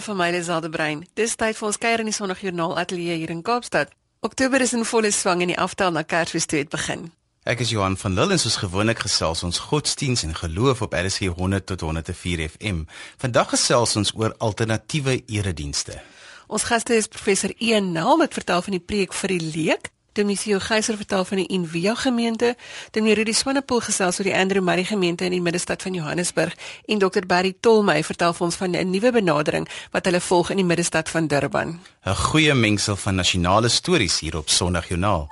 Goeiemôre van my Liselde Brein. Dis tyd vir ons kuier in die Sondagjoernaal Ateljee hier in Kaapstad. Oktober is in volle swang en die aftel na Kersfees toe het begin. Ek is Johan van Lille en soos gewoonlik gesels ons godsdiens en geloof op RSG 100 tot 104 FM. Vandag gesels ons oor alternatiewe eredienste. Ons gaste is professor Ian Nel wat vertel van die preek vir die leek Domisio Geyser vertel van die Envia gemeente, Dominee Rudy Swanepoel gesels oor die Andrew Murray gemeente in die middestad van Johannesburg en Dr Barry Tolmey vertel vir ons van 'n nuwe benadering wat hulle volg in die middestad van Durban. 'n Goeie mengsel van nasionale stories hier op Sondagjoernaal.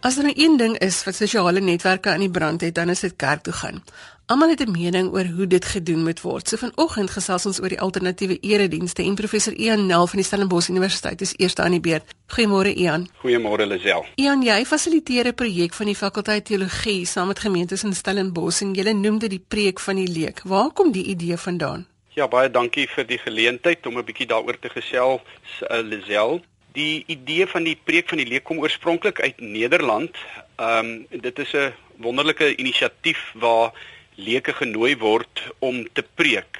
As er 'n nou ding is wat sosiale netwerke aan die brand het, dan is dit kerk toe gaan. Almal het 'n mening oor hoe dit gedoen moet word. So vanoggend gesels ons oor die alternatiewe eredienste en professor Ian Nel van die Stellenbosch Universiteit is eerste aan die beurt. Goeiemôre Ian. Goeiemôre Lisel. Ian, jy fasiliteer 'n projek van die fakulteit teologie saam met gemeentes in Stellenbosch en jy noem dit die preek van die leek. Waar kom die idee vandaan? Ja, baie dankie vir die geleentheid om 'n bietjie daaroor te gesels, uh, Lisel. Die idee van die preek van die leek kom oorspronklik uit Nederland. Ehm um, dit is 'n wonderlike inisiatief waar leuke genooi word om te preek.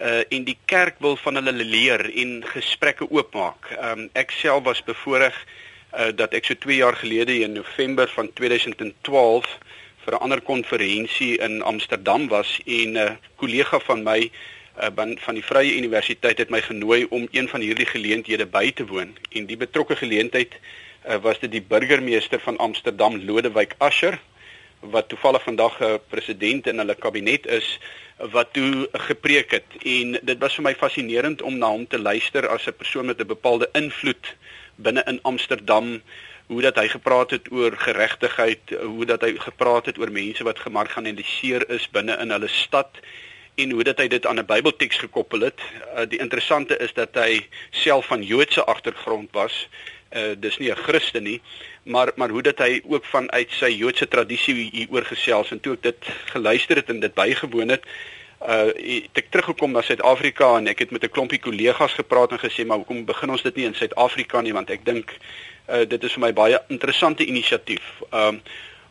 Uh en die kerk wil van hulle leer en gesprekke oopmaak. Um ek self was bevoorreg uh dat ek so 2 jaar gelede in November van 2012 vir 'n ander konferensie in Amsterdam was en 'n uh, kollega van my uh van die Vrye Universiteit het my genooi om een van hierdie geleenthede by te woon en die betrokke geleentheid uh, was dit die burgemeester van Amsterdam Lodewyk Asher wat toevallig vandag 'n uh, president in hulle kabinet is wat toe gepreek het. En dit was vir my fascinerend om na hom te luister as 'n persoon met 'n bepaalde invloed binne in Amsterdam hoe dat hy gepraat het oor geregtigheid hoe dat hy gepraat het oor mense wat gemarginaliseer is binne in hulle stad en hoe dat hy dit aan 'n Bybelteks gekoppel het. Uh, die interessante is dat hy self van Joodse agtergrond was uh, dis nie 'n Christen nie maar maar hoe dat hy ook vanuit sy Joodse tradisie hier oorgesels en toe ek dit geluister het en dit bygewoon het uh het ek teruggekom na Suid-Afrika en ek het met 'n klompie kollegas gepraat en gesê maar hoekom begin ons dit nie in Suid-Afrika nie? Want ek dink uh dit is vir my baie interessante inisiatief. Um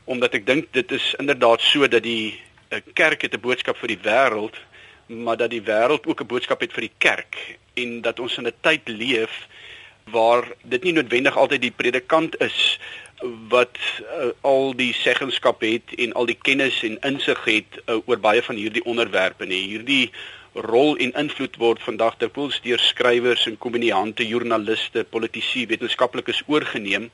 omdat ek dink dit is inderdaad so dat die uh, kerk het 'n boodskap vir die wêreld maar dat die wêreld ook 'n boodskap het vir die kerk en dat ons in 'n tyd leef waar dit nie noodwendig altyd die predikant is wat uh, al die seggenskap het en al die kennis en insig het uh, oor baie van hierdie onderwerpe nie. Hierdie rol en invloed word vandag dikwels deur skrywers en komediante, joernaliste, politici, wetenskaplikes oorgeneem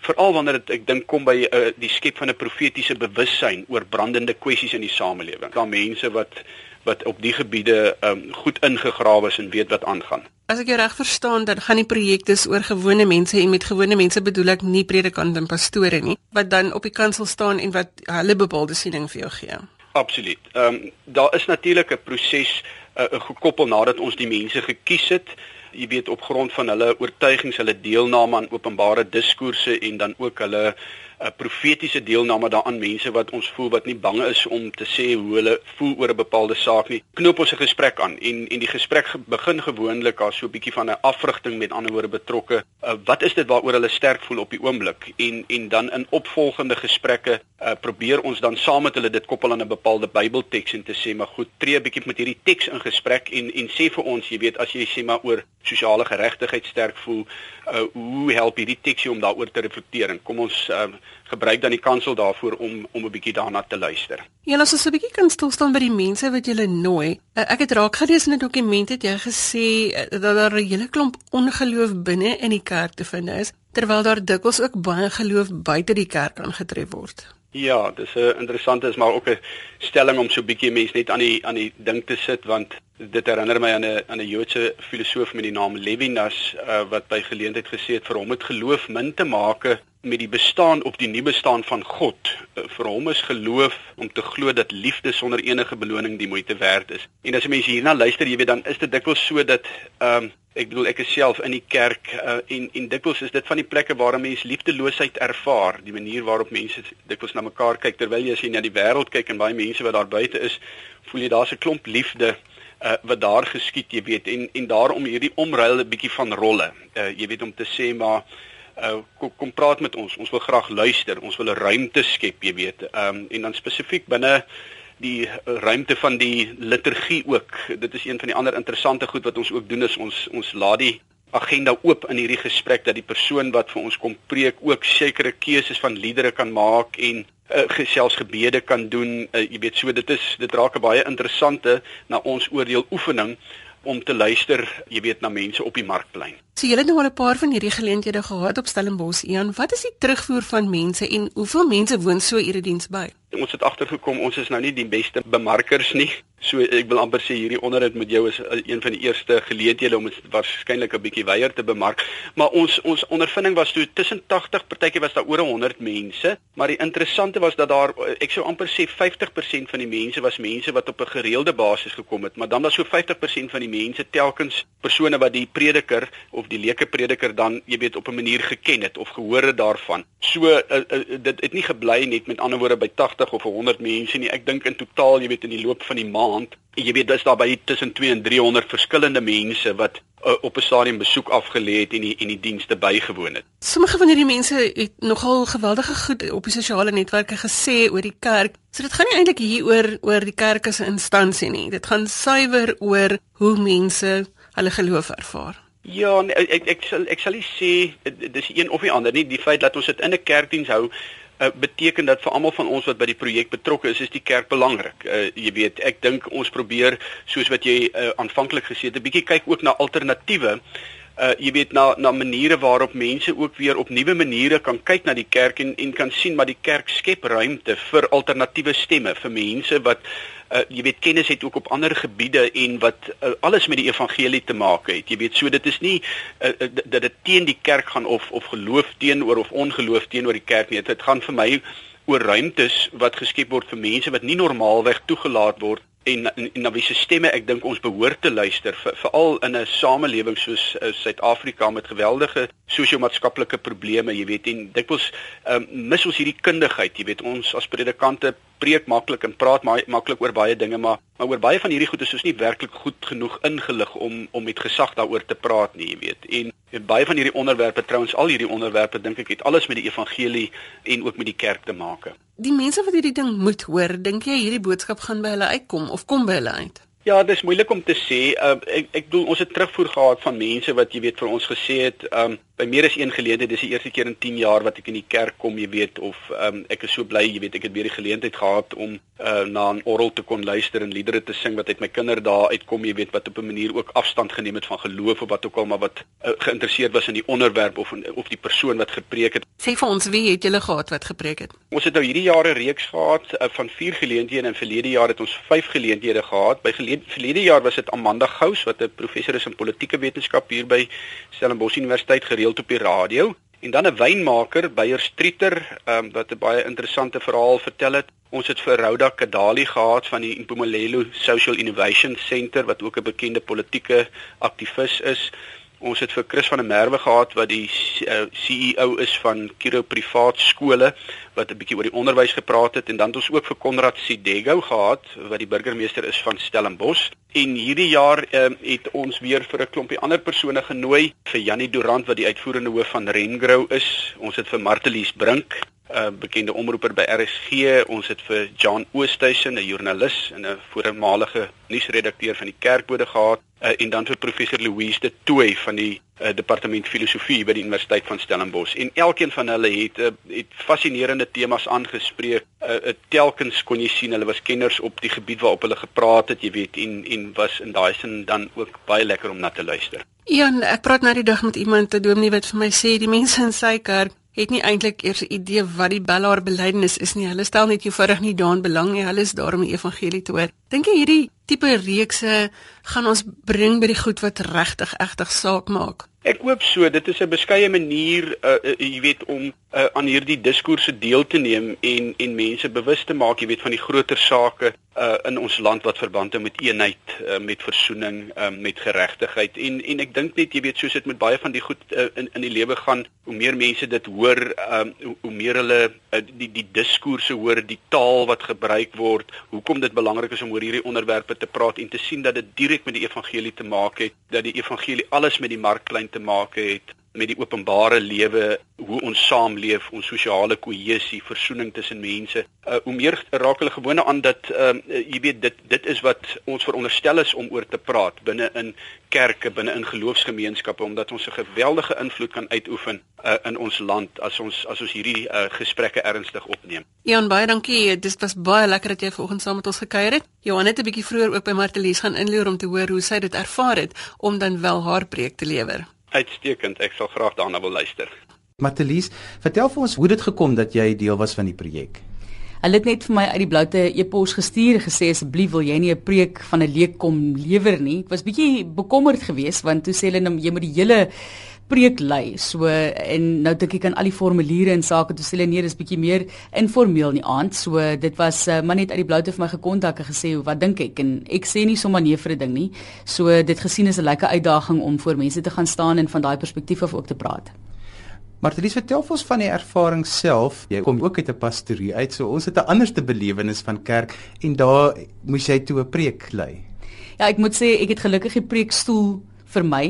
veral wanneer dit ek dink kom by uh, die skep van 'n profetiese bewussyn oor brandende kwessies in die samelewing. Daar mense wat wat op die gebiede um, goed ingegrawe is en weet wat aangaan. As ek jou reg verstaan, dan gaan die projek dus oor gewone mense en met gewone mense bedoel ek nie predikante en pastore nie, wat dan op die kansel staan en wat hulle bepaalde siening vir jou gee. Absoluut. Ehm um, daar is natuurlik 'n proses uh, gekoppel nadat ons die mense gekies het. Jy weet op grond van hulle oortuigings, hulle deelname aan openbare diskoerse en dan ook hulle 'n profetiese deelname daaraan mense wat ons voel wat nie bang is om te sê hoe hulle voel oor 'n bepaalde saak nie. Knoop ons 'n gesprek aan en en die gesprek begin gewoonlik as so 'n bietjie van 'n afrigting met ander woorde betrokke. Uh, wat is dit waaroor hulle sterk voel op die oomblik en en dan in opvolgende gesprekke uh, probeer ons dan saam met hulle dit koppel aan 'n bepaalde Bybelteks en te sê maar goed, tree 'n bietjie met hierdie teks in gesprek en en sê vir ons, jy weet, as jy sê maar oor sosiale geregtigheid sterk voel, uh, hoe help hierdie teks jou om daaroor te reflekteer? En kom ons uh, gebruik dan die kansel daarvoor om om 'n bietjie daarna te luister. Ja, ons is 'n bietjie kan stil staan by die mense wat jy nooi. Uh, ek het raak gelees in 'n dokument het jy gesê uh, dat daar 'n hele klomp ongeloof binne in die kerk te vind is, terwyl daar dikwels ook baie geloof buite die kerk aangetref word. Ja, dis 'n interessante is maar ook 'n stelling om so 'n bietjie mense net aan die aan die ding te sit want dit herinner my aan 'n aan 'n Joodse filosoof met die naam Levinas uh, wat by geleentheid gesê het vir hom het geloof min te maak met die bestaan op die nie bestaan van God. Uh, vir hom is geloof om te glo dat liefde sonder enige beloning die moeite werd is. En as mense hierna luister, jy weet dan is dit dikwels so dat ehm um, ek bedoel ek is self in die kerk uh, en en dikwels is dit van die plekke waar 'n mens liefdeloosheid ervaar, die manier waarop mense dikwels na mekaar kyk terwyl jy as jy na die wêreld kyk en baie mense wat daar buite is, voel jy daar's 'n klomp liefde uh, wat daar geskied, jy weet, en en daarom hierdie omruil 'n bietjie van rolle. Uh, jy weet om te sê maar uh, kom, kom praat met ons. Ons wil graag luister. Ons wil 'n ruimte skep, jy weet. Ehm um, en dan spesifiek binne die ruimte van die liturgie ook. Dit is een van die ander interessante goed wat ons ook doen is ons ons laat die agenda oop in hierdie gesprek dat die persoon wat vir ons kom preek ook sekere keuses van liedere kan maak en uh, gesels gebede kan doen. Uh, jy weet so dit is dit raak 'n baie interessante na ons oordeel oefening om te luister, jy weet na mense op die markplein. So julle het nou al 'n paar van hierdie geleenthede gehad op Stellenbosch. Ian, wat is die terugvoer van mense en hoeveel mense woon so erediens by? Ons het agtergekom ons is nou nie die beste bemarkers nie. So ek wil amper sê hierdie onderhoud met jou is een van die eerste geleenthede om dit waarskynlik 'n bietjie weier te bemark. Maar ons ons ondervinding was toe tussen 80, partykeer was daar oor 100 mense, maar die interessante was dat daar ek sou amper sê 50% van die mense was mense wat op 'n gereelde basis gekom het, maar dan was so 50% van die mense telkens persone wat die prediker of die leuke prediker dan jy weet op 'n manier geken het of gehoor het daarvan. So uh, uh, dit het nie gebly net met ander woorde by 80 of 100 mense nie. Ek dink in totaal jy weet in die loop van die maand jy weet dis daar by tussen 2 en 300 verskillende mense wat uh, op 'n stadium besoek afgelê het en die en die dienste bygewoon het. Sommige van hierdie mense het nogal geweldige goed op die sosiale netwerke gesê oor die kerk. So dit gaan nie eintlik hier oor oor die kerk as 'n instansie nie. Dit gaan suiwer oor hoe mense hulle geloof ervaar. Ja, nee, ek ek sal ek sal nie sê dis een of die ander nie. Die feit dat ons dit in 'n kerkdiens hou, uh, beteken dat vir almal van ons wat by die projek betrokke is, is die kerk belangrik. Uh, jy weet, ek dink ons probeer soos wat jy uh, aanvanklik gesê het, 'n bietjie kyk ook na alternatiewe uh jy weet na na maniere waarop mense ook weer op nuwe maniere kan kyk na die kerk en en kan sien maar die kerk skep ruimte vir alternatiewe stemme vir mense wat uh jy weet kennis het ook op ander gebiede en wat uh, alles met die evangelie te maak het. Jy weet so dit is nie uh, dat dit teen die kerk gaan of of geloof teenoor of ongeloof teenoor die kerk nie. Dit gaan vir my oor ruimtes wat geskep word vir mense wat nie normaalweg toegelaat word en en, en na wie se stemme ek dink ons behoort te luister veral in 'n samelewing soos uh, Suid-Afrika met geweldige sosio-maatskaplike probleme jy weet en dikwels um, mis ons hierdie kundigheid jy weet ons as predikante preek maklik en praat maklik oor baie dinge maar maar oor baie van hierdie goed is ons nie werklik goed genoeg ingelig om om met gesag daaroor te praat nie jy weet en, en baie van hierdie onderwerpe trouens al hierdie onderwerpe dink ek het alles met die evangelie en ook met die kerk te maak die mense wat hierdie ding moet hoor, dink jy hierdie boodskap gaan by hulle uitkom of kom by hulle uit? Ja, dit is moeilik om te sê. Uh, ek ek bedoel ons het terugvoer gehad van mense wat jy weet vir ons gesê het, um, by meer as een geleentheid, dis die eerste keer in 10 jaar wat ek in die kerk kom, jy weet, of um, ek is so bly, jy weet, ek het weer die geleentheid gehad om uh, na 'n orgel te kon luister en liedere te sing wat uit my kinderdae uitkom, jy weet, wat op 'n manier ook afstand geneem het van geloof of wat ook al, maar wat uh, geïnteresseerd was in die onderwerp of of die persoon wat gepreek het. Sê vir ons, wie het julle gehad wat gepreek het? Ons het nou hierdie jare reeks gehad uh, van 4 geleenthede en verlede jaar het ons 5 geleenthede gehad. By gelede, verlede jaar was dit Amanda Gous wat 'n professor is in politieke wetenskap hier by Stellenbosch Universiteit gereeld op die radio en dan 'n wynmaker Beyer Streeter um, wat 'n baie interessante verhaal vertel het. Ons het vir Rhoda Kadali gehad van die Impumelelo Social Innovation Center wat ook 'n bekende politieke aktivis is. Ons het vir Chris van der Merwe gehad wat die eh, CEO is van Kiro Privaat Skole wat 'n bietjie oor die onderwys gepraat het en dan het ons ook vir Konrad Sidego gehad wat die burgemeester is van Stellenbosch. En hierdie jaar uh, het ons weer vir 'n klompie ander persone genooi vir Jannie Durant wat die uitvoerende hoof van Rengrow is. Ons het vir Martelies Brink uh, bekende omroeper by RSG. Ons het vir John Oosthuizen, 'n joernalis en 'n voormalige nuusredakteur van die Kerkbode gehad, uh, en dan vir professor Louise de Tooy van die uh, departement filosofie by die Universiteit van Stellenbosch. En elkeen van hulle het uh, het fascinerende temas aangespreek. Uh, telkens kon jy sien hulle was kenners op die gebied waarop hulle gepraat het, jy weet, en en was in daai sin dan ook baie lekker om na te luister. Ja, ek praat nou die dag met iemand, 'n dominee wat vir my sê die mense in sy kerk het nie eintlik eers 'n idee wat die Bellaar belydenis is nie. Hulle stel net eenvoudig nie daarin belang nie. Hulle is daar om die evangelie te hoor. Dink jy hierdie tipe reekse gaan ons bring by die goed wat regtig egtig saak maak? Ek hoop so. Dit is 'n beskeie manier, uh, uh, jy weet, om uh, aan hierdie diskourse deel te neem en en mense bewus te maak, jy weet, van die groter sake uh, in ons land wat verband hou met eenheid, uh, met versoening, uh, met geregtigheid. En en ek dink net, jy weet, soos dit met baie van die goed uh, in in die lewe gaan, hoe meer mense dit hoor, um, hoe, hoe meer hulle uh, die die diskourse hoor, die taal wat gebruik word, hoekom dit belangrik is om oor hierdie onderwerpe te praat en te sien dat dit direk met die evangelie te maak het, dat die evangelie alles met die markplein te maak het met die openbare lewe, hoe ons saamleef, ons sosiale kohesie, versoening tussen mense. Uh, hoe meer raak hulle gewone aan dat ehm uh, jy weet dit dit is wat ons veronderstel is om oor te praat binne in kerke, binne in geloofsgemeenskappe omdat ons 'n geweldige invloed kan uitoefen uh, in ons land as ons as ons hierdie uh, gesprekke ernstig opneem. Jan baie dankie. Dit was baie lekker dat jy vanoggend saam met ons gekuier het. Johan het 'n bietjie vroeër ook by Martelies gaan inloer om te hoor hoe sy dit ervaar het om dan wel haar preek te lewer. Uitstekend. Ek sal graag daarna wil luister. Martelies, vertel vir ons hoe dit gekom dat jy deel was van die projek. Hulle het net vir my uit die bloute e-pos gestuur gesê asseblief wil jy nie 'n preek van 'n leek kom lewer nie. Ek was bietjie bekommerd geweest want toe sê hulle nou jy moet die hele preek lei. So en nou dink ek aan al die formuliere en sake toe sê hulle nee, dis bietjie meer informeel in die aand. So dit was uh, maar net uit die bloute vir my gekontak en gesê wat dink ek en ek sê nie sommer nee vir 'n ding nie. So dit gesien is 'n lekker uitdaging om voor mense te gaan staan en van daai perspektief af ook te praat. Dit vertel ons van die ervaring self. Jy kom ook uit 'n pastorie uit, so ons het 'n anderste belewenis van kerk en daar moes jy toe 'n preek lei. Ja, ek moet sê ek het gelukkig die preekstoel vir my.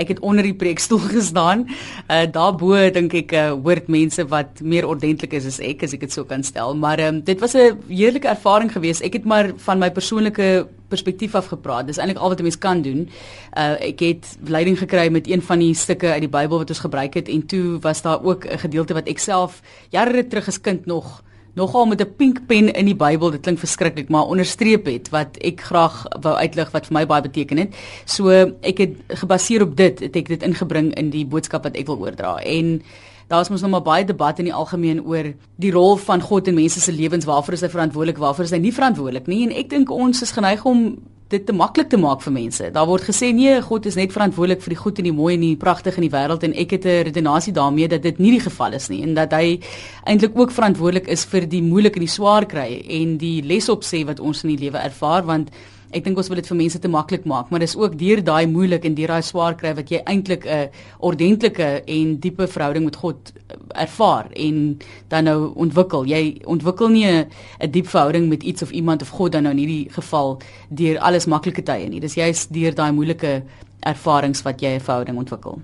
Ek het onder die preekstoel gestaan. Uh daarbo dink ek uh hoort mense wat meer ordentlik is as ek as ek dit so kan stel. Maar um, dit was 'n heerlike ervaring geweest. Ek het maar van my persoonlike perspektief af gepraat. Dis eintlik al wat 'n mens kan doen. Uh ek het leiding gekry met een van die stukke uit die Bybel wat ons gebruik het en toe was daar ook 'n gedeelte wat ek self jare terug as kind nog nogal met 'n pink pen in die Bybel, dit klink verskriklik, maar onderstreep het wat ek graag wou uitlig wat vir my baie beteken het. So ek het gebaseer op dit, het ek dit ingebring in die boodskap wat ek wil oordra. En daar's mos nog maar baie debat in die algemeen oor die rol van God in mense se lewens, waarvoor is hy verantwoordelik, waarvoor is hy nie verantwoordelik nie? En ek dink ons is geneig om dit te maklik te maak vir mense. Daar word gesê nee, God is net verantwoordelik vir die goed en die mooi en die pragtige in die wêreld en ek het 'n redenasie daarmee dat dit nie die geval is nie en dat hy eintlik ook verantwoordelik is vir die moeilike en die swaar kry en die lesop sê wat ons in die lewe ervaar want Ek dink ons wil dit vir mense te maklik maak, maar dis ook deur daai moeilik en deur daai swaar kry wat jy eintlik 'n ordentlike en diepe verhouding met God eh, ervaar en dan nou ontwikkel. Jy ontwikkel nie 'n diep verhouding met iets of iemand of God dan nou in hierdie geval deur alles maklike tye nie. Dis juist deur daai moeilike ervarings wat jy 'n verhouding ontwikkel.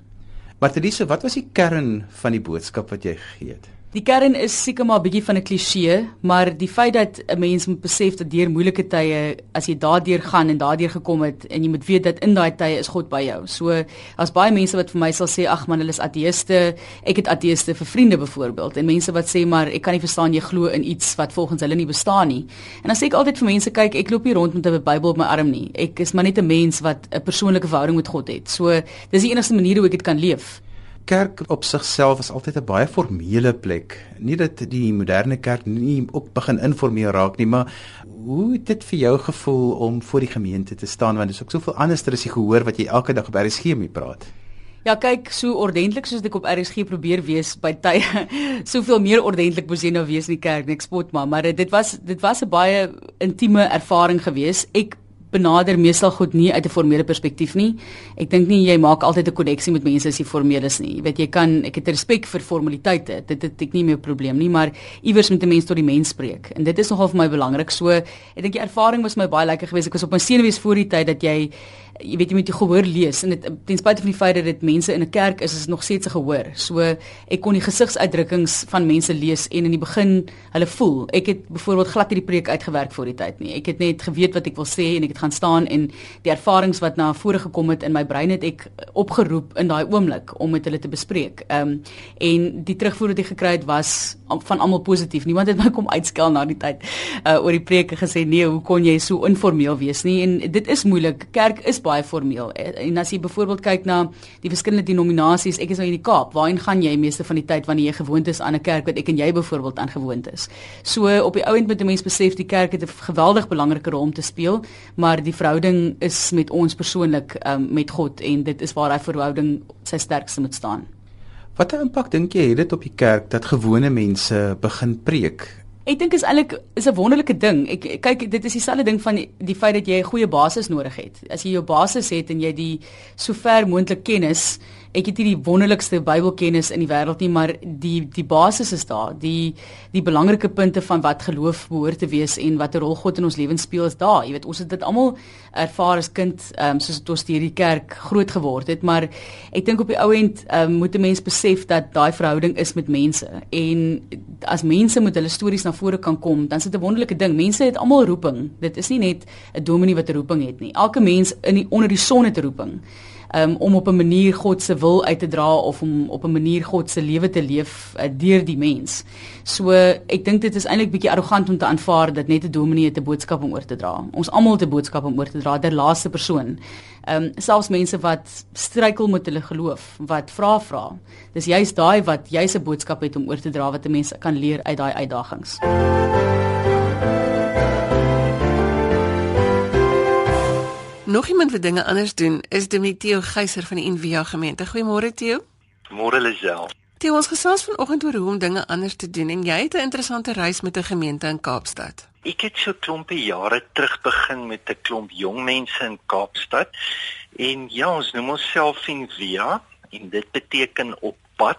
Martelise, wat was die kern van die boodskap wat jy gegee het? Die kern is seker maar 'n bietjie van 'n kliseë, maar die feit dat 'n mens moet besef dat deur moeilike tye, as jy daardeur gaan en daardeur gekom het en jy moet weet dat in daai tye is God by jou. So as baie mense wat vir my sal sê ag man, hulle is ateëste, ek het ateëste vir vriende byvoorbeeld en mense wat sê maar ek kan nie verstaan jy glo in iets wat volgens hulle nie bestaan nie. En dan sê ek altyd vir mense kyk, ek loop hier rond met 'n Bybel op my arm nie. Ek is maar net 'n mens wat 'n persoonlike verhouding met God het. So dis die enigste manier hoe ek dit kan leef kerk op sigself is altyd 'n baie formele plek. Nie dat die moderne kerk nie ook begin informeel raak nie, maar hoe het dit vir jou gevoel om voor die gemeente te staan want dit is ook soveel anderster as jy gehoor wat jy elke dag op RSG mee praat. Ja, kyk, so ordentlik soos ek op RSG probeer wees by tye, soveel meer ordentlik moes jy nou wees in die kerk, ek spot maar, maar dit was dit was 'n baie intieme ervaring geweest. Ek benader meestal goed nie uit 'n formele perspektief nie. Ek dink nie jy maak altyd 'n koneksie met mense as jy formeel is nie. Jy weet jy kan ek het respek vir formaliteite. Dit het ek nie meer probleem nie, maar iewers moet 'n mens tot die mens spreek. En dit is nogal vir my belangrik. So ek dink die ervaring was my baie lekker geweest. Ek was op my senuwees voor die tyd dat jy jy weet jy moet jy gehoor lees en dit ten spyte van die feit dat dit mense in 'n kerk is is nog steeds 'n gehoor. So ek kon die gesigsuitdrukkings van mense lees en in die begin hulle voel. Ek het byvoorbeeld glad hierdie preek uitgewerk voor die tyd nie. Ek het net geweet wat ek wil sê en ek het gaan staan en die ervarings wat na vore gekom het in my brein het ek opgeroep in daai oomblik om met hulle te bespreek. Ehm um, en die terugvoer wat ek gekry het was van almal positief. Niemand het my kom uitskel na die tyd uh, oor die preek en gesê nee, hoe kon jy so informeel wees nie? En dit is moeilik. Kerk is baie formeel. En as jy byvoorbeeld kyk na die verskillende denominasies, ek is nou in die Kaap, waarheen gaan jy meeste van die tyd wanneer jy gewoond is aan 'n kerk wat ek en jy byvoorbeeld aan gewoond is. So op die ou end moet 'n mens besef die kerk het 'n geweldig belangrike rol om te speel, maar die verhouding is met ons persoonlik um, met God en dit is waar daai verhouding sy sterkste moet staan. Watter impak dink jy het dit op die kerk dat gewone mense begin preek Ek dink is eintlik is 'n wonderlike ding. Ek kyk dit is dieselfde ding van die, die feit dat jy 'n goeie basis nodig het. As jy jou basis het en jy die sover moontlik kennis ek het nie die wonderlikste Bybelkennis in die wêreld nie, maar die die basis is daar. Die die belangrike punte van wat geloof behoort te wees en watter rol God in ons lewens speel is daar. Jy weet, ons het dit almal ervaar as kind, ehm um, soos dit ons deur die kerk groot geword het, maar ek dink op die ou end um, moet 'n mens besef dat daai verhouding is met mense en as mense met hulle stories na vore kan kom, dan is dit 'n wonderlike ding. Mense het almal roeping. Dit is nie net 'n dominee wat 'n roeping het nie. Elke mens in die onder die son het 'n roeping um, om op 'n manier God se wil uit te dra of om op 'n manier God se lewe te leef uh, deur die mens. So ek dink dit is eintlik bietjie arrogant om te aanvaar dat net 'n dominee 'n boodskap om oor te dra. Ons almal het 'n boodskap om oor te dra, der laaste persoon. Ehm um, selfs mense wat struikel met hulle geloof, wat vra vra. Dis juist daai wat jy se boodskap het om oor te dra wat 'n mens kan leer uit daai uitdagings. Nog iemand wat dinge anders doen is Demetrio Geyser van die NVA gemeente. Goeiemôre Theo. Môre Lisel. Theo, ons gesels vanoggend oor hoe om dinge anders te doen en jy het 'n interessante reis met 'n gemeente in Kaapstad. Ek het so klompie jare terug begin met 'n klomp jong mense in Kaapstad. En ja, ons noem onsself NVA en dit beteken op pad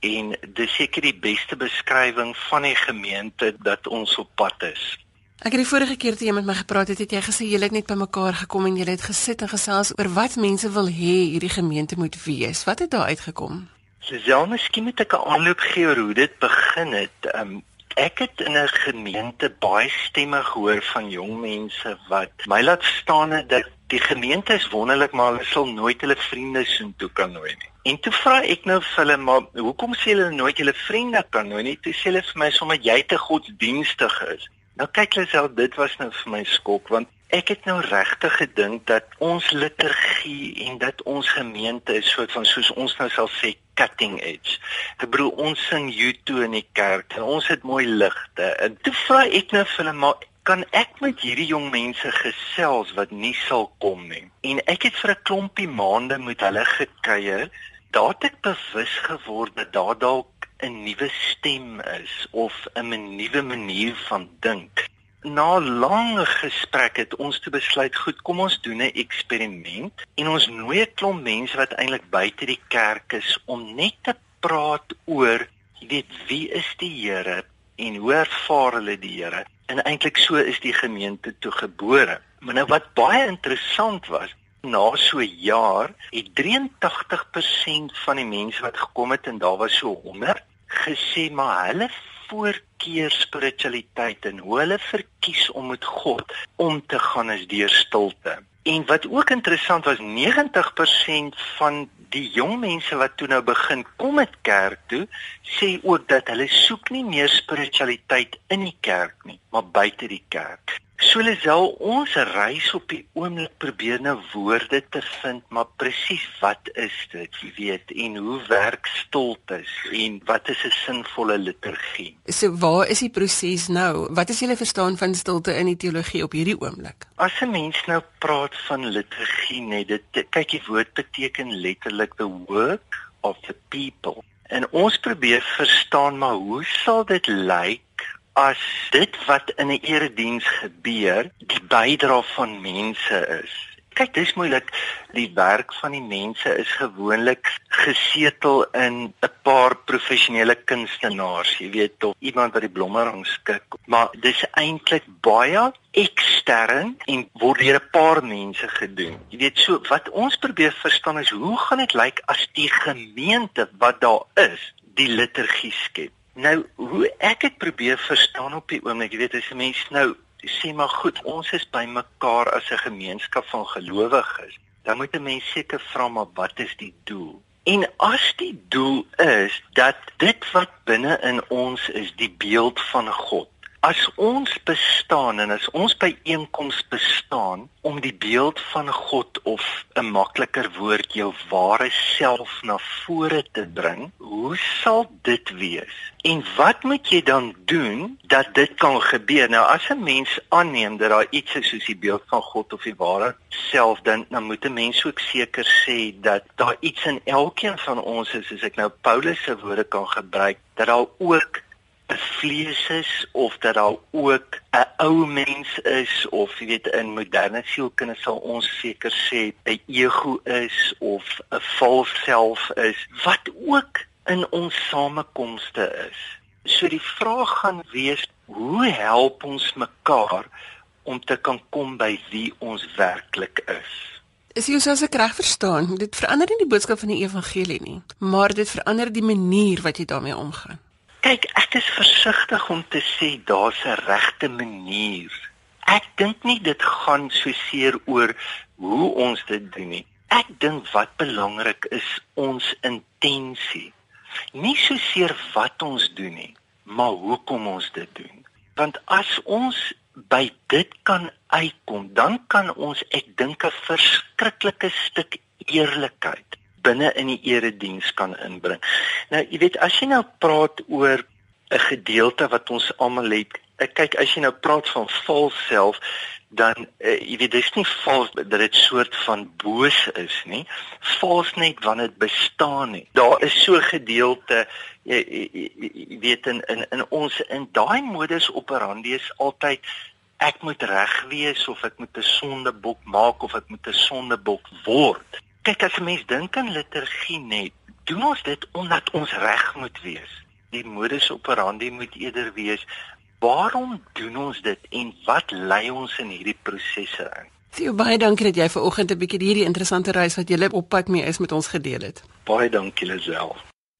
en dis seker die beste beskrywing van die gemeente dat ons op pad is. Ek het die vorige keer toe jy met my gepraat het, het jy gesê julle het net bymekaar gekom en julle het gesit en gesels oor wat mense wil hê hierdie gemeente moet wees. Wat het daar uitgekom? Sesel, miskien moet ek 'n aanloop gee oor hoe dit begin het. Um, ek het in 'n gemeente baie stemme gehoor van jong mense wat my laat staan dat die gemeente is wonderlik, maar hulle sal nooit hulle vriende soontoe kan nooi nie. En toe vra ek nou vir hulle, maar hoekom sê hulle nooit hulle vriende kan nooi nie? Toe sê hulle vir my sommer jy te godsdienstig is. Nou kyk Lisel, dit was nou vir my skok want ek het nou regtig gedink dat ons liturgie en dat ons gemeente is soort van soos ons nou sal sê cutting edge. Ek bedoel ons sing YouTube in die kerk en ons het mooi ligte. En toe vra ek nou vir hulle maar kan ek met hierdie jong mense gesels wat nie sal kom nie. En ek het vir 'n klompie maande met hulle gekuier. Daar het ek bewus geword dat daar dalk 'n nuwe stem is of 'n nuwe manier van dink. Na lange gesprekke het ons te besluit, goed, kom ons doen 'n eksperiment en ons nooi 'n klomp mense wat eintlik buite die kerk is om net te praat oor, jy weet, wie is die Here en hoe ervaar hulle die Here? En eintlik so is die gemeente toe gebore. Maar nou wat baie interessant was, na so 'n jaar het 83% van die mense wat gekom het en daar was so 100 gesê maar hulle voorkeur spiritualiteit en hoe hulle verkies om met God om te gaan is deur stilte. En wat ook interessant was 90% van die jong mense wat toe nou begin kom met kerk toe sê ook dat hulle soek nie meer spiritualiteit in die kerk nie maar buite die kerk. So Lisel, ons reis op die oomblik probeer nou woorde te vind, maar presies wat is dit, jy weet, en hoe werk stilte en wat is 'n sinvolle liturgie? So waar is die proses nou? Wat is julle verstaan van stilte in die teologie op hierdie oomblik? As 'n mens nou praat van liturgie, net dit kyk die woord beteken letterlik the work of the people. En ons probeer verstaan maar hoe sal dit lyk as dit wat in 'n erediens gebeur, die bydra van mense is. Kyk, dis moeilik. Die werk van die mense is gewoonlik gesetel in 'n paar professionele kunstenaars, jy weet, of iemand wat die blomme rangskik, maar dis eintlik baie ekstern en word deur 'n paar mense gedoen. Jy weet, so wat ons probeer verstaan is hoe gaan dit lyk as die gemeente wat daar is, die liturgie skep? Nou, hoe ek dit probeer verstaan op die oomblik, jy weet, as 'n mens nou sê maar goed, ons is bymekaar as 'n gemeenskap van gelowiges, dan moet 'n mens seker vra maar wat is die doel? En as die doel is dat dit wat binne in ons is, die beeld van God, As ons bestaan en as ons by einkoms bestaan om die beeld van God of 'n makliker woord jou ware self na vore te bring, hoe sal dit wees? En wat moet jy dan doen dat dit kan gebeur? Nou as 'n mens aanneem dat daar iets is soos die beeld van God of die ware self, dan dan moet 'n mens ook seker sê dat daar iets in elkeen van ons is, as ek nou Paulus se woorde kan gebruik, dat daar ook vlees is of dat daar ook 'n ou mens is of jy weet in moderne sielkunde sal ons seker sê 'n ego is of 'n vals self is wat ook in ons samekomste is. So die vraag gaan wees hoe help ons mekaar om te kan kom by wie ons werklik is? Is jy soos ek reg verstaan, dit verander nie die boodskap van die evangelie nie, maar dit verander die manier wat jy daarmee omgaan. Kyk, ek is versigtig om te sê daar's 'n regte manier. Ek dink nie dit gaan so seer oor hoe ons dit doen nie. Ek dink wat belangrik is ons intensie. Nie so seer wat ons doen nie, maar hoekom ons dit doen. Want as ons by dit kan uitkom, dan kan ons ek dink 'n verskriklike stuk eerlikheid binne in die erediens kan inbring. Nou, jy weet, as jy nou praat oor 'n gedeelte wat ons almal het, ek kyk as jy nou praat van vals self, dan uh, jy weet dis nie vals dat dit soort van boos is nie. Vals net wanneer dit bestaan nie. Daar is so gedeelte jy, jy, jy weet in in in ons in daai modus operandi is altyd ek moet reg wees of ek moet 'n sondebok maak of ek moet 'n sondebok word kyk as 'n mens dink aan liturgie net, doen ons dit omdat ons reg moet wees. Die modus operandi moet eerder wees waarom doen ons dit en wat lei ons in hierdie prosesse in? Theo baie dankie dat jy ver oggend 'n bietjie hierdie interessante reis wat jy op pad mee is met ons gedeel het. Baie dankie Lisel.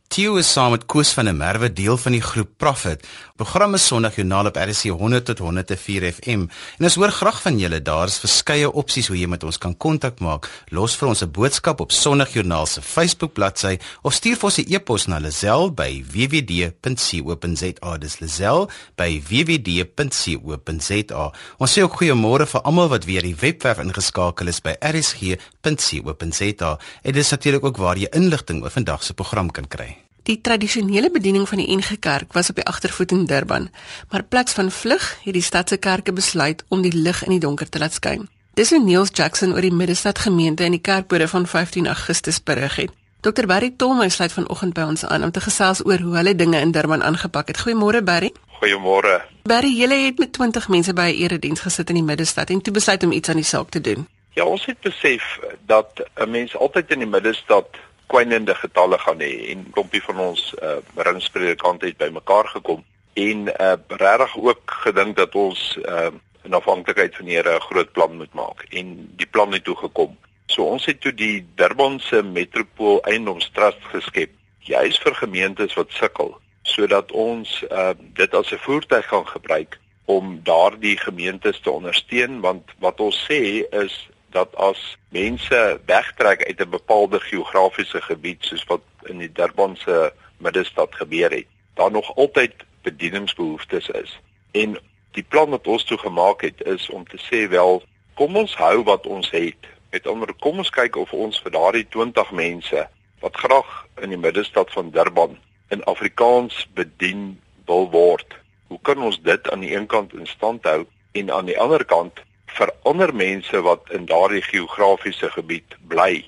Theo is saam met Koos van der Merwe deel van die groep Prophet. Programme Sondagjoernaal op RC 100 tot 104 FM. En ons hoor graag van julle. Daar's verskeie opsies hoe jy met ons kan kontak maak. Los vir ons 'n boodskap op Sondagjoernaal se Facebook bladsy of stuur vir ons 'n e-pos na lazel@wwd.co.za. Dis lazel by wwd.co.za. Ons sê ook goeiemôre vir almal wat weer die webwerf ingeskakel is by rsg.co.za. En dis natuurlik ook waar jy inligting oor vandag se program kan kry. Die tradisionele bediening van die NG Kerk was op die agtervoet in Durban, maar plaks van vlug het die stad se kerke besluit om die lig in die donker te laat skyn. Dis hoe Niels Jackson oor die Middestad gemeente in die kerkbode van 15 Augustus berig het. Dr Barry Tolmey sluit vanoggend by ons aan om te gesels oor hoe hulle dinge in Durban aangepak het. Goeiemôre Barry. Goeiemôre. Barry, julle het met 20 mense by 'n erediens gesit in die Middestad en toe besluit om iets aan die saak te doen. Ja, ons het besef dat 'n mens altyd in die Middestad kwynende getalle gaan hê en klompie van ons uh, ringspredikante het bymekaar gekom en uh, regtig ook gedink dat ons uh, in afhanklikheid van die Here 'n groot plan moet maak en die plan het toe gekom. So ons het toe die Durbanse Metropool Eiendomstrust geskep juis vir gemeentes wat sukkel sodat ons uh, dit as 'n voertuig kan gebruik om daardie gemeentes te ondersteun want wat ons sê is dat as mense wegtrek uit 'n bepaalde geografiese gebied soos wat in die Durbanse middestad gebeur het, daar nog altyd bedieningsbehoeftes is. En die plan wat ons toe gemaak het is om te sê wel, kom ons hou wat ons het. Met ander kom ons kyk of ons vir daardie 20 mense wat graag in die middestad van Durban in Afrikaans bedien wil word. Hoe kan ons dit aan die een kant in stand hou en aan die ander kant vir ander mense wat in daardie geografiese gebied bly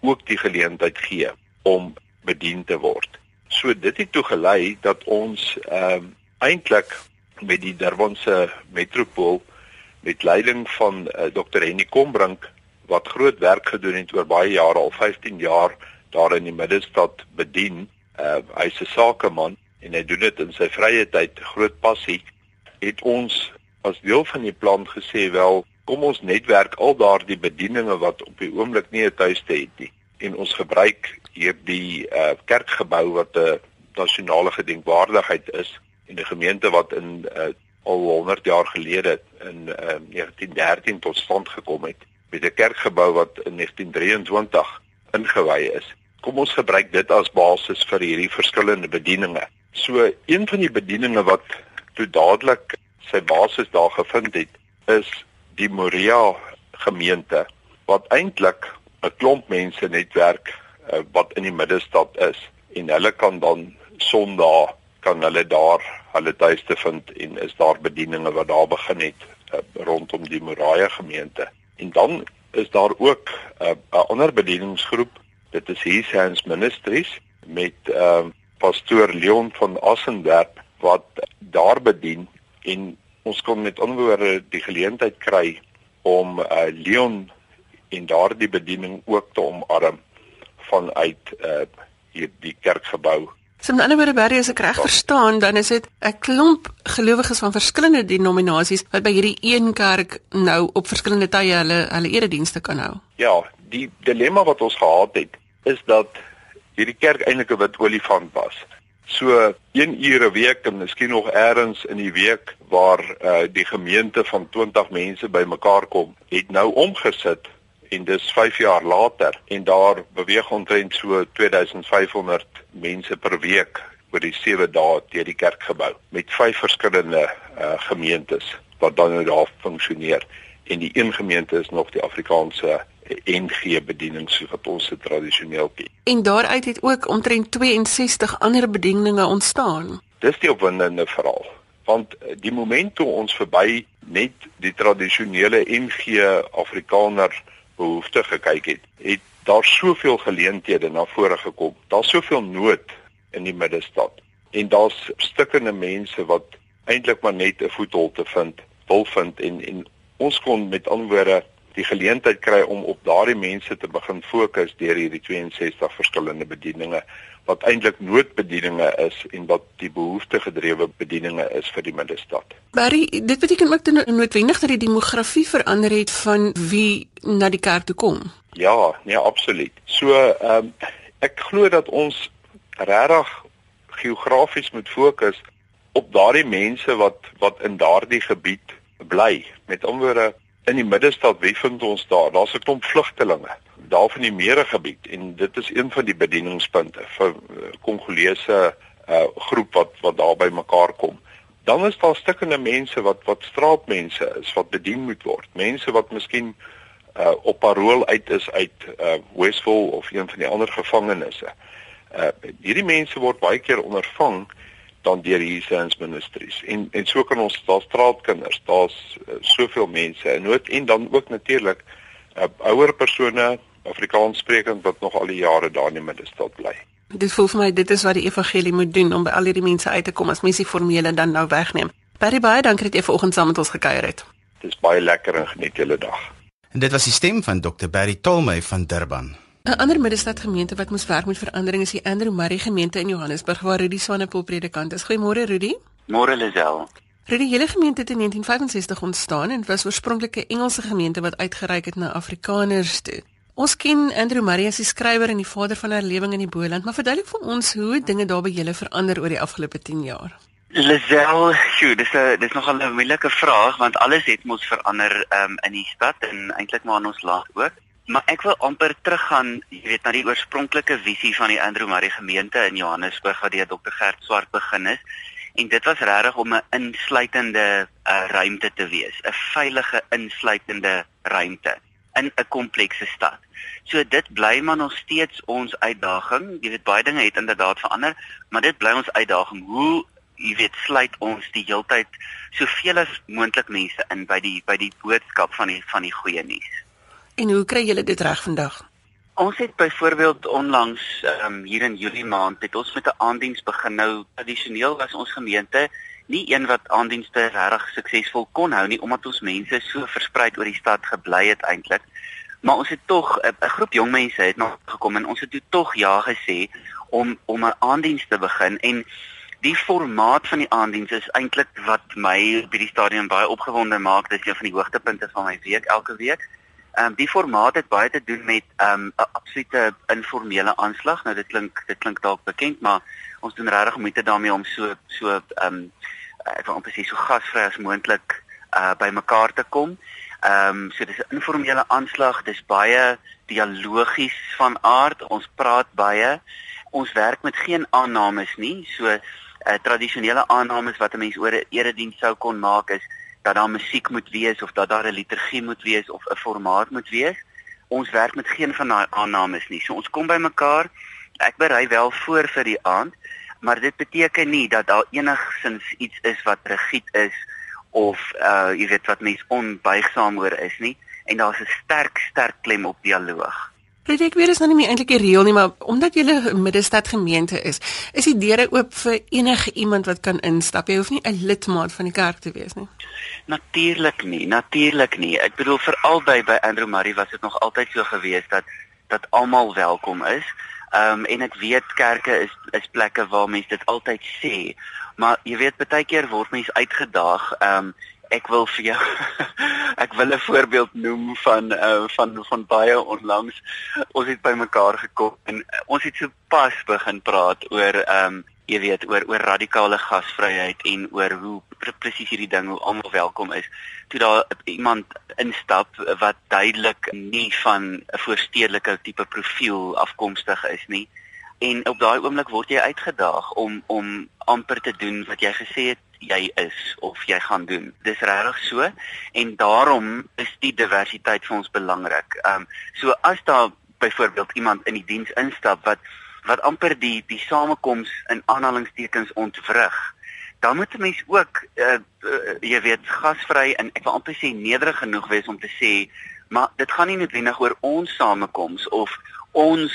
ook die geleentheid gee om bedien te word. So dit het toe gelei dat ons ehm um, eintlik met die Durbanse metropool met leiding van uh, eh, Dr. Henny Kombrink wat groot werk gedoen het oor baie jare al 15 jaar daar in die middestad bedien. Uh, hy's 'n sakeman en hy doen dit in sy vrye tyd, groot passie. Het ons as deel van die plan gesê wel kom ons netwerk al daardie bedieninge wat op die oomblik nie 'n tuiste het nie en ons gebruik hierdie uh, kerkgebou wat 'n nasionale gedenkwaardigheid is en 'n gemeente wat in uh, al 100 jaar gelede in uh, 1913 tot stand gekom het met 'n kerkgebou wat in 1923 ingewy is. Kom ons gebruik dit as basis vir hierdie verskillende bedieninge. So een van die bedieninge wat toe dadelik sy basis daar gevind het is die Moria gemeente wat eintlik 'n klomp mense netwerk uh, wat in die middestad is en hulle kan dan Sondag kan hulle daar hulle tuiste vind en is daar bedieninge wat daar begin het uh, rondom die Moria gemeente. En dan is daar ook eh, 'n uh, ander bedieningsgroep. Dit is His Hands Ministries met uh, pastoor Leon van Assenwerp wat daar bedien en ons kon met anderwoorde die geleentheid kry om uh, Leon en daardie bediening ook te omarm vanuit uh, hierdie kerkgebou So in ander woorde Barry as ek reg verstaan, dan is dit 'n klomp gelowiges van verskillende denominasies wat by hierdie een kerk nou op verskillende tye hulle hulle eredienste kan hou. Ja, die dilemma wat ons gehad het is dat hierdie kerk eintlik 'n wit olifant was. So 1 ure 'n week en miskien nog eers in die week waar uh, die gemeente van 20 mense bymekaar kom, het nou omgesit en dis 5 jaar later en daar beweeg omtrent so 2500 mense per week oor die 7 dae deur die kerkgebou met vyf verskillende uh, gemeentes wat dan nou daar funksioneer en die een gemeente is nog die Afrikaanse NG bediening so wat ons se tradisioneel ken. En daaruit het ook omtrent 62 ander bedieninge ontstaan. Dis die opwindende verhaal want eh, die oomblik toe ons verby net die tradisionele NG Afrikaner behoefte gekyk het, het daar soveel geleenthede na vore gekom. Daar's soveel nood in die middestad en daar's stikkende mense wat eintlik maar net 'n voethold te vind, wil vind en en ons kon met anderwoorde die geleentheid kry om op daardie mense te begin fokus deur hierdie 62 verskillende bedieninge wat eintlik noodbedieninge is en wat die behoeftegedrewe bedieninge is vir die middestad. Barry, dit beteken ook dat noodwendig dat die demografie verander het van wie na die kerk toe kom. Ja, nee, absoluut. So, ehm um, ek glo dat ons regtig geografies moet fokus op daardie mense wat wat in daardie gebied bly. Met ander woorde, in die middestad, wie vind ons daar? Daar's 'n klomp vlugtelinge daar van die Mere gebied en dit is een van die bedieningspunte vir eh, Kongolese uh, groep wat wat daar by mekaar kom. Dan is daar stukkende mense wat wat straatmense is wat bedien moet word. Mense wat miskien uh, op parol uit is uit uh, Westville of een van die ander gevangenisse. Uh, hierdie mense word baie keer ondervang dan deur Jesus Ministries. En en so kan ons daar straatkinders, daar's uh, soveel mense en nood en dan ook natuurlik uh, ouer persone Afrikaans sprekend wat nog al die jare daar in die middestad bly. Dit voel vir my dit is wat die evangelie moet doen om by al hierdie mense uit te kom as mense die formele dan nou wegneem. Baie baie dankie dat jy vanoggend saam met ons gekuier het. Dis baie lekker en geniet julle dag. En dit was die stem van Dr Barry Tolmey van Durban. 'n Ander middestad gemeente wat moes werk met verandering is die Andrew Murray gemeente in Johannesburg waar Rudy Swanepoel predikant is. Goeiemôre Rudy. Môre Lisel. Rudy, julle gemeente het in 1965 ontstaan en was oorspronklik 'n Engelse gemeente wat uitgereik het na Afrikaners toe. Ons ken Andrew Murray as die skrywer en die vader van herlewing in die Boland, maar verduidelik vir ons hoe dinge daar by julle verander oor die afgelope 10 jaar. Lisel, sjoe, dis 'n dis nogal 'n moeilike vraag want alles het mos verander um, in die stad en eintlik maar in ons land ook. Maar ek wil amper teruggaan, jy weet, na die oorspronklike visie van die Andrew Murray gemeente in Johannesburg wat deur Dr Gert Swart begin is. En dit was regtig om 'n insluitende uh, ruimte te wees, 'n veilige insluitende ruimte in 'n komplekse stad. So dit bly maar nog steeds ons uitdaging. Jy weet baie dinge het inderdaad verander, maar dit bly ons uitdaging. Hoe jy weet sluit ons die heeltyd soveel as moontlik mense in by die by die boodskap van die van die goeie nuus. En hoe kry julle dit reg vandag? Ons het byvoorbeeld onlangs um, hier in Julie maand het ons met 'n aandiens begin. Nou tradisioneel was ons gemeente nie een wat aandienste regtig suksesvol kon hou nie omdat ons mense so versprei oor die stad gebly het eintlik. Maar ons het tog 'n groep jong mense het nog gekom en ons het toe tog ja gesê om om 'n aandiens te begin en die formaat van die aandiens is eintlik wat my by die stadium baie opgewonde maak. Dit is een van die hoogtepunte van my week elke week. Ehm um, die formaat het baie te doen met ehm, 'n um, absolute informele aanslag. Nou dit klink dit klink dalk bekend, maar ons doen regtig moeite daarmee om so so ehm um, ek wil amper sê so gasvry as moontlik uh by mekaar te kom. Ehm um, so dis 'n informele aanslag, dis baie dialogies van aard. Ons praat baie. Ons werk met geen aannames nie. So uh tradisionele aannames wat 'n mens oor 'n erediens sou kon maak is dat daar musiek moet wees of dat daar 'n liturgie moet wees of 'n formaat moet wees. Ons werk met geen van daai aannames nie. So ons kom by mekaar. Ek berei wel voor vir die aand, maar dit beteken nie dat daar enigsins iets is wat rigied is of uh jy weet wat mens onbuigsaam oor is nie en daar's 'n sterk sterk klem op dialoog. Rede ek weet is nou nie meer eintlik die reël nie, maar omdat jy 'n middestad gemeente is, is die deure oop vir enige iemand wat kan instap. Jy hoef nie 'n lidmaat van die kerk te wees nie. Natuurlik nie, natuurlik nie. Ek bedoel vir albei by Andrew Murray was dit nog altyd so gewees dat dat almal welkom is. Ehm um, en ek weet kerke is is plekke waar mense dit altyd sê, maar jy weet baie keer word mense uitgedaag. Ehm um, ek wil vir jou ek wil 'n voorbeeld noem van uh, van van baie onlangs. Ons het by mekaar gekom en uh, ons het so pas begin praat oor ehm um, jy weet oor oor radikale gasvryheid en oor hoe presies hierdie ding hoe almal welkom is. Toe daar iemand instap wat duidelik nie van 'n voorstedelike tipe profiel afkomstig is nie. En op daai oomblik word jy uitgedaag om om amper te doen wat jy gesê het jy is of jy gaan doen. Dis regtig so en daarom is die diversiteit vir ons belangrik. Ehm um, so as daar byvoorbeeld iemand in die diens instap wat wat amper die die samekoms in aanhalingstekens ontwrig, dan moet 'n mens ook uh, uh, jy weet gasvry en ek wil amper sê nederig genoeg wees om te sê maar dit gaan nie noodwendig oor ons samekoms of ons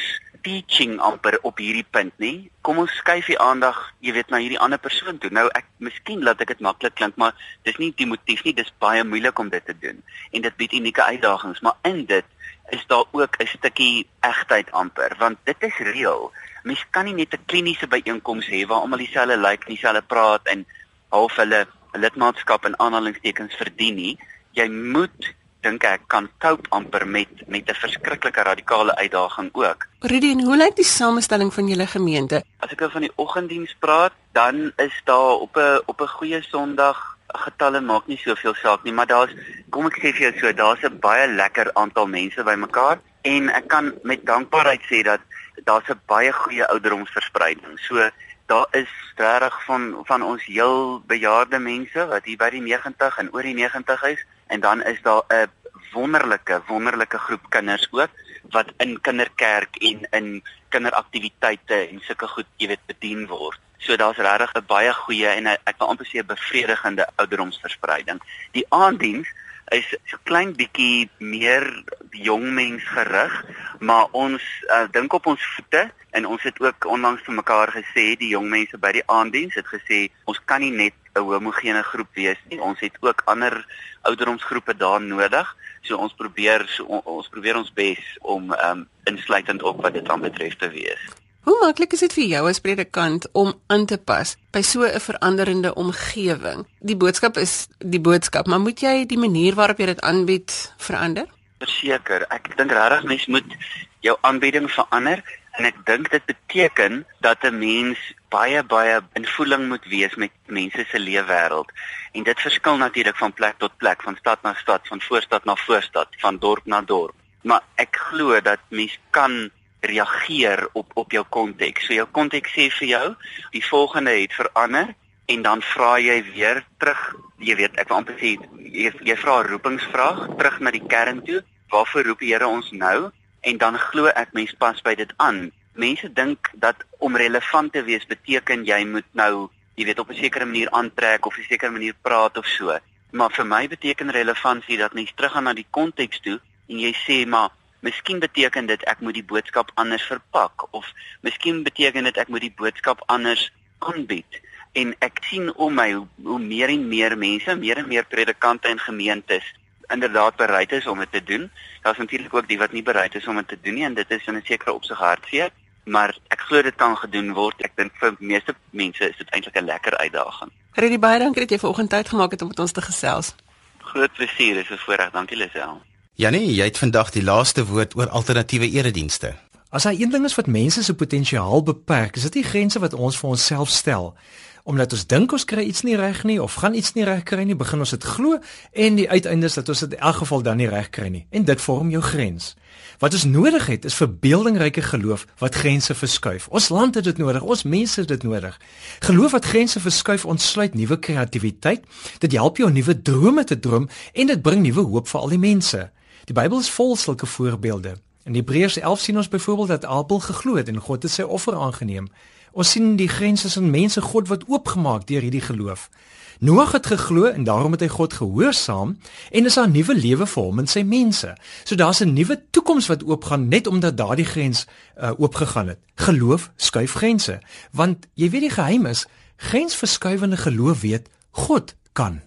teaching amper op hierdie punt nie. Kom ons skuif die aandag, jy weet, na hierdie ander persoon toe. Nou ek miskien laat ek dit maklik klink, maar dis nie die motief nie, dis baie moeilik om dit te doen. En dit bied unieke uitdagings, maar in dit is daar ook 'n stukkie egtheid amper, want dit is reël. Mens kan nie net 'n kliniese byeenkoms hê waar almal dieselfde lyk like, dieselfde praat en half hulle lidmaatskap in aanhalingstekens verdien nie. Jy moet dink ek kan cope amper met met 'n verskriklike radikale uitdaging ook. Rudy, hoe lyk die samestelling van julle gemeente? As ek oor van die oggenddiens praat, dan is daar op 'n op 'n goeie Sondag getalle maak nie soveel saak nie, maar daar's kom ek sê vir jou so, daar's 'n baie lekker aantal mense bymekaar en ek kan met dankbaarheid sê dat daar's 'n baie goeie ouderdomsverspreiding. So daar is regtig van van ons heel bejaarde mense wat hier by die 90 en oor die 90 is en dan is daar 'n wonderlike wonderlike groep kinders ook wat in kinderkerk en in kinderaktiwiteite en sulke goed jy weet bedien word. So daar's regtig 'n baie goeie en ek wil amper sê 'n bevredigende ouderdomsverspreiding. Die aanddiens is so klein bietjie meer jong mens gerig, maar ons uh, dink op ons voete en ons het ook onlangs vir mekaar gesê die jong mense by die aanddiens het gesê ons kan nie net 'n homogene groep wees nie. Ons het ook ander ouderdomsgroepe daar nodig. So ons probeer so, ons probeer ons bes om um, insluitend op wat dit aanbetref te wees. Hoe maklik is dit vir jou as predikant om aan te pas by so 'n veranderende omgewing? Die boodskap is die boodskap, maar moet jy die manier waarop jy dit aanbied verander? Verseker, ek dink regtig mens moet jou aanbieding verander en ek dink dit beteken dat 'n mens baie baie invoeling moet wees met mense se leefwêreld en dit verskil natuurlik van plek tot plek van stad na stad van voorstad na voorstad van dorp na dorp maar ek glo dat mens kan reageer op op jou konteks. So jou konteks sê vir jou die volgende het verander en dan vra jy weer terug jy weet ek wil amper sê jy, jy vra 'n roepingsvraag terug na die kern toe. Waarvoor roep die Here ons nou? En dan glo ek mens pas by dit aan. Mense dink dat om relevant te wees beteken jy moet nou, jy weet op 'n sekere manier aantrek of 'n sekere manier praat of so. Maar vir my beteken relevantie dat mens teruggaan na die konteks toe en jy sê maar Miskien beteken dit ek moet die boodskap anders verpak of miskien beteken dit ek moet die boodskap anders aanbied en ek sien om my hoe, hoe meer en meer mense, meer en meer predikante en gemeentes inderdaad bereid is om dit te doen. Daar's natuurlik ook die wat nie bereid is om dit te doen nie en dit is in 'n sekere opsig hartseer maar ek glo dit kan gedoen word. Ek dink vir meeste mense is dit eintlik 'n lekker uitdaging. Reddy baie dankie dat jy vanoggend tyd gemaak het om met ons te gesels. Groot plesier, is 'n voorreg. Dankie Lisel. Janie, jy het vandag die laaste woord oor alternatiewe eredienste. As daar een ding is wat mense se potensiaal beperk, is dit die grense wat ons vir onsself stel omdat ons dink ons kry iets nie reg nie of gaan iets nie reg kry nie, begin ons dit glo en die uiteinde is dat ons dit in elk geval dan nie reg kry nie. En dit vorm jou grens. Wat ons nodig het is verbeeldingryke geloof wat grense verskuif. Ons land het dit nodig, ons mense het dit nodig. Geloof wat grense verskuif ontsluit nuwe kreatiwiteit. Dit help jou om nuwe drome te droom en dit bring nuwe hoop vir al die mense. Die Bybel is vol sulke voorbeelde. In Hebreërs 11 sien ons byvoorbeeld dat Abel geglo het en God het sy offer aangeneem. Ons sien die grense van mense God wat oopgemaak deur hierdie geloof. Noag het geglo en daarom het hy God gehoorsaam en is 'n nuwe lewe vir hom en sy mense. So daar's 'n nuwe toekoms wat oopgaan net omdat daardie grens uh, oopgegaan het. Geloof skuif grense, want jy weet die geheim is, grensverskuivende geloof weet God kan.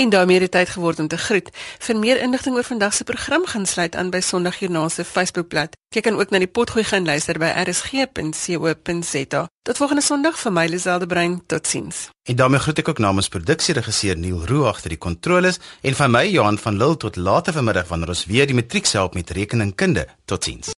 En daarmee het tyd geword om te groet. Vir meer inligting oor vandag se program gaan sluit aan by Sondagjoernaal se Facebookblad. Jy kan ook na die potgooi gaan luister by rsg.co.za. Tot volgende Sondag vir my Liselde Brein. Totsiens. En daarmee groet ek ook namens produksieregisseur Neil Roo agter die kontroles en van my Johan van Lille tot later vanmiddag wanneer ons weer die matriek help met rekeningkunde. Totsiens.